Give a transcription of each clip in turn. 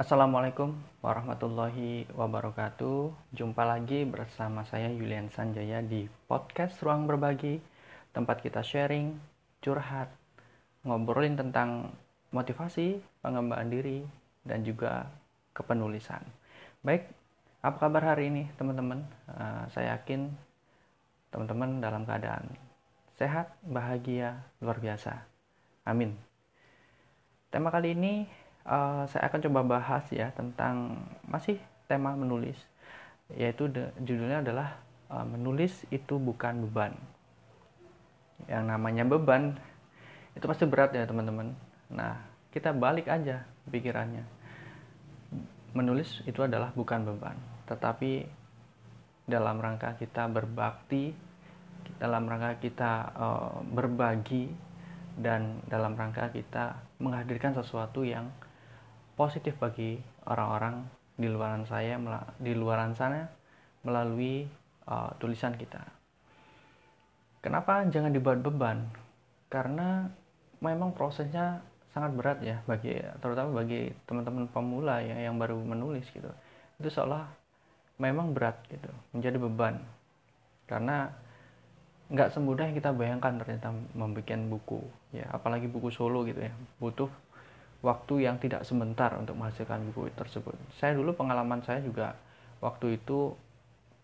Assalamualaikum warahmatullahi wabarakatuh. Jumpa lagi bersama saya Yulian Sanjaya di podcast Ruang Berbagi, tempat kita sharing, curhat, ngobrolin tentang motivasi, pengembangan diri, dan juga kepenulisan. Baik, apa kabar hari ini teman-teman? Uh, saya yakin teman-teman dalam keadaan sehat, bahagia, luar biasa. Amin. Tema kali ini uh, saya akan coba bahas ya tentang masih tema menulis yaitu de, judulnya adalah uh, menulis itu bukan beban. Yang namanya beban itu pasti berat ya teman-teman. Nah kita balik aja pikirannya. Menulis itu adalah bukan beban tetapi dalam rangka kita berbakti dalam rangka kita uh, berbagi dan dalam rangka kita menghadirkan sesuatu yang positif bagi orang-orang di luaran saya di luaran sana melalui uh, tulisan kita. Kenapa jangan dibuat beban? Karena memang prosesnya sangat berat ya bagi terutama bagi teman-teman pemula ya yang baru menulis gitu. Itu seolah memang berat gitu, menjadi beban. Karena nggak semudah yang kita bayangkan ternyata membuat buku ya apalagi buku solo gitu ya butuh waktu yang tidak sebentar untuk menghasilkan buku tersebut. Saya dulu pengalaman saya juga waktu itu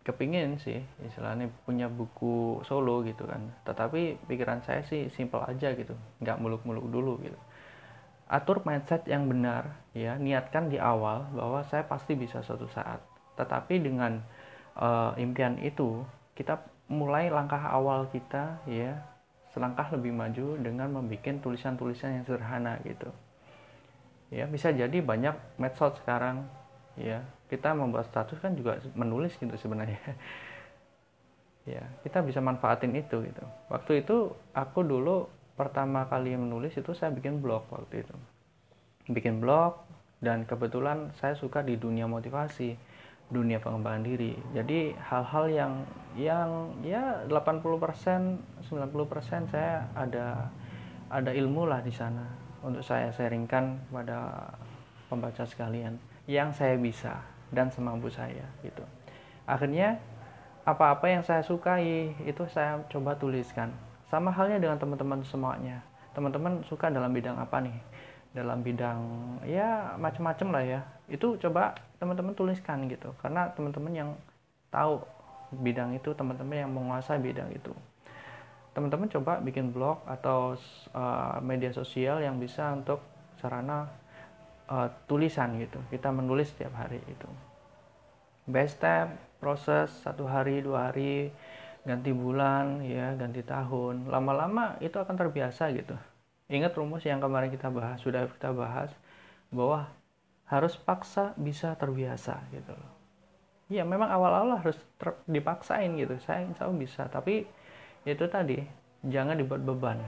kepingin sih istilahnya punya buku solo gitu kan. Tetapi pikiran saya sih simple aja gitu, nggak muluk-muluk dulu gitu. Atur mindset yang benar ya, niatkan di awal bahwa saya pasti bisa suatu saat. Tetapi dengan uh, impian itu kita mulai langkah awal kita ya selangkah lebih maju dengan membuat tulisan-tulisan yang sederhana gitu ya bisa jadi banyak medsos sekarang. Ya kita membuat status kan juga menulis gitu sebenarnya. Ya kita bisa manfaatin itu gitu. Waktu itu aku dulu pertama kali menulis itu saya bikin blog waktu itu. Bikin blog dan kebetulan saya suka di dunia motivasi dunia pengembangan diri. Jadi hal-hal yang yang ya 80% 90% saya ada ada ilmu lah di sana untuk saya sharingkan pada pembaca sekalian yang saya bisa dan semampu saya gitu. Akhirnya apa-apa yang saya sukai itu saya coba tuliskan. Sama halnya dengan teman-teman semuanya. Teman-teman suka dalam bidang apa nih? Dalam bidang ya macam-macam lah ya. Itu coba teman-teman tuliskan gitu. Karena teman-teman yang tahu bidang itu, teman-teman yang menguasai bidang itu teman-teman coba bikin blog atau uh, media sosial yang bisa untuk sarana uh, tulisan gitu. Kita menulis setiap hari itu. Best step proses satu hari dua hari ganti bulan ya ganti tahun. Lama-lama itu akan terbiasa gitu. Ingat rumus yang kemarin kita bahas sudah kita bahas bahwa harus paksa bisa terbiasa gitu loh. Ya memang awal-awal harus dipaksain gitu. Saya insya Allah bisa. Tapi itu tadi jangan dibuat beban.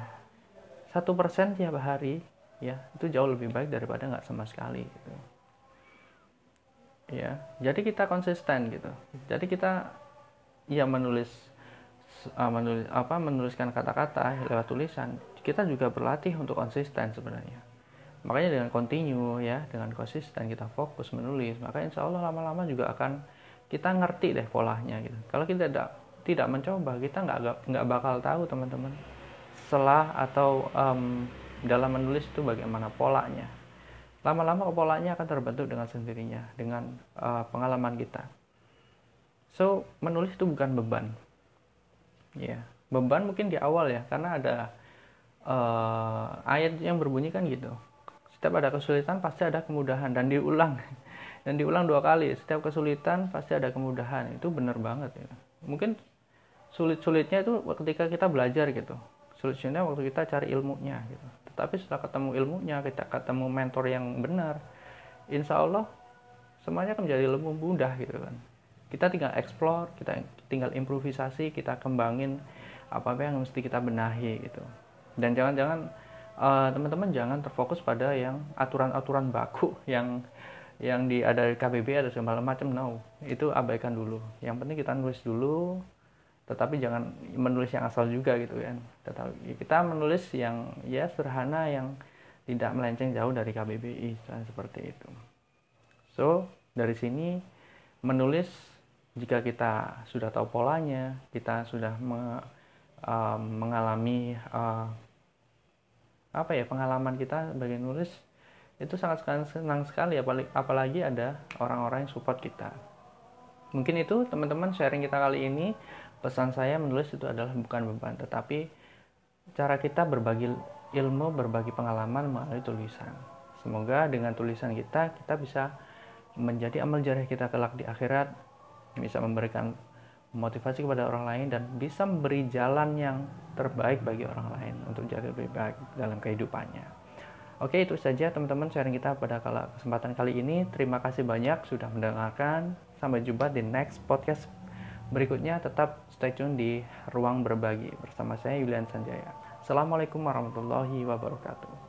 Satu persen tiap hari ya itu jauh lebih baik daripada nggak sama sekali gitu. Ya jadi kita konsisten gitu. Jadi kita ya menulis uh, menulis apa menuliskan kata-kata lewat tulisan kita juga berlatih untuk konsisten sebenarnya. Makanya dengan continue ya dengan konsisten kita fokus menulis maka insya Allah lama-lama juga akan kita ngerti deh polanya gitu. Kalau kita tidak tidak mencoba. Kita nggak nggak bakal tahu teman-teman. Setelah atau um, dalam menulis itu bagaimana polanya. Lama-lama polanya akan terbentuk dengan sendirinya dengan uh, pengalaman kita. So menulis itu bukan beban. Ya yeah. beban mungkin di awal ya karena ada uh, ayat yang berbunyi kan gitu. Setiap ada kesulitan pasti ada kemudahan dan diulang. Dan diulang dua kali. Setiap kesulitan pasti ada kemudahan. Itu benar banget ya. Mungkin sulit-sulitnya itu ketika kita belajar gitu. Sulit-sulitnya waktu kita cari ilmunya gitu. Tetapi setelah ketemu ilmunya kita ketemu mentor yang benar insya Allah semuanya akan menjadi lebih mudah gitu kan. Kita tinggal explore kita tinggal improvisasi kita kembangin apa apa yang mesti kita benahi gitu. Dan jangan-jangan uh, teman-teman jangan terfokus pada yang aturan-aturan baku yang yang di ada KBB atau segala macam no. Itu abaikan dulu. Yang penting kita nulis dulu tetapi jangan menulis yang asal juga gitu kan. Tetapi kita menulis yang ya sederhana yang tidak melenceng jauh dari KBBI seperti itu. So, dari sini menulis jika kita sudah tahu polanya, kita sudah me, uh, mengalami uh, apa ya pengalaman kita sebagai nulis itu sangat senang sekali. Apalagi, apalagi ada orang-orang yang support kita. Mungkin itu teman-teman sharing kita kali ini pesan saya menulis itu adalah bukan beban tetapi cara kita berbagi ilmu, berbagi pengalaman melalui tulisan. Semoga dengan tulisan kita kita bisa menjadi amal jariah kita kelak di akhirat, bisa memberikan motivasi kepada orang lain dan bisa memberi jalan yang terbaik bagi orang lain untuk jadi lebih baik dalam kehidupannya. Oke, itu saja teman-teman sharing kita pada kesempatan kali ini. Terima kasih banyak sudah mendengarkan. Sampai jumpa di next podcast berikutnya. Tetap stay tune di Ruang Berbagi bersama saya Yulian Sanjaya. Assalamualaikum warahmatullahi wabarakatuh.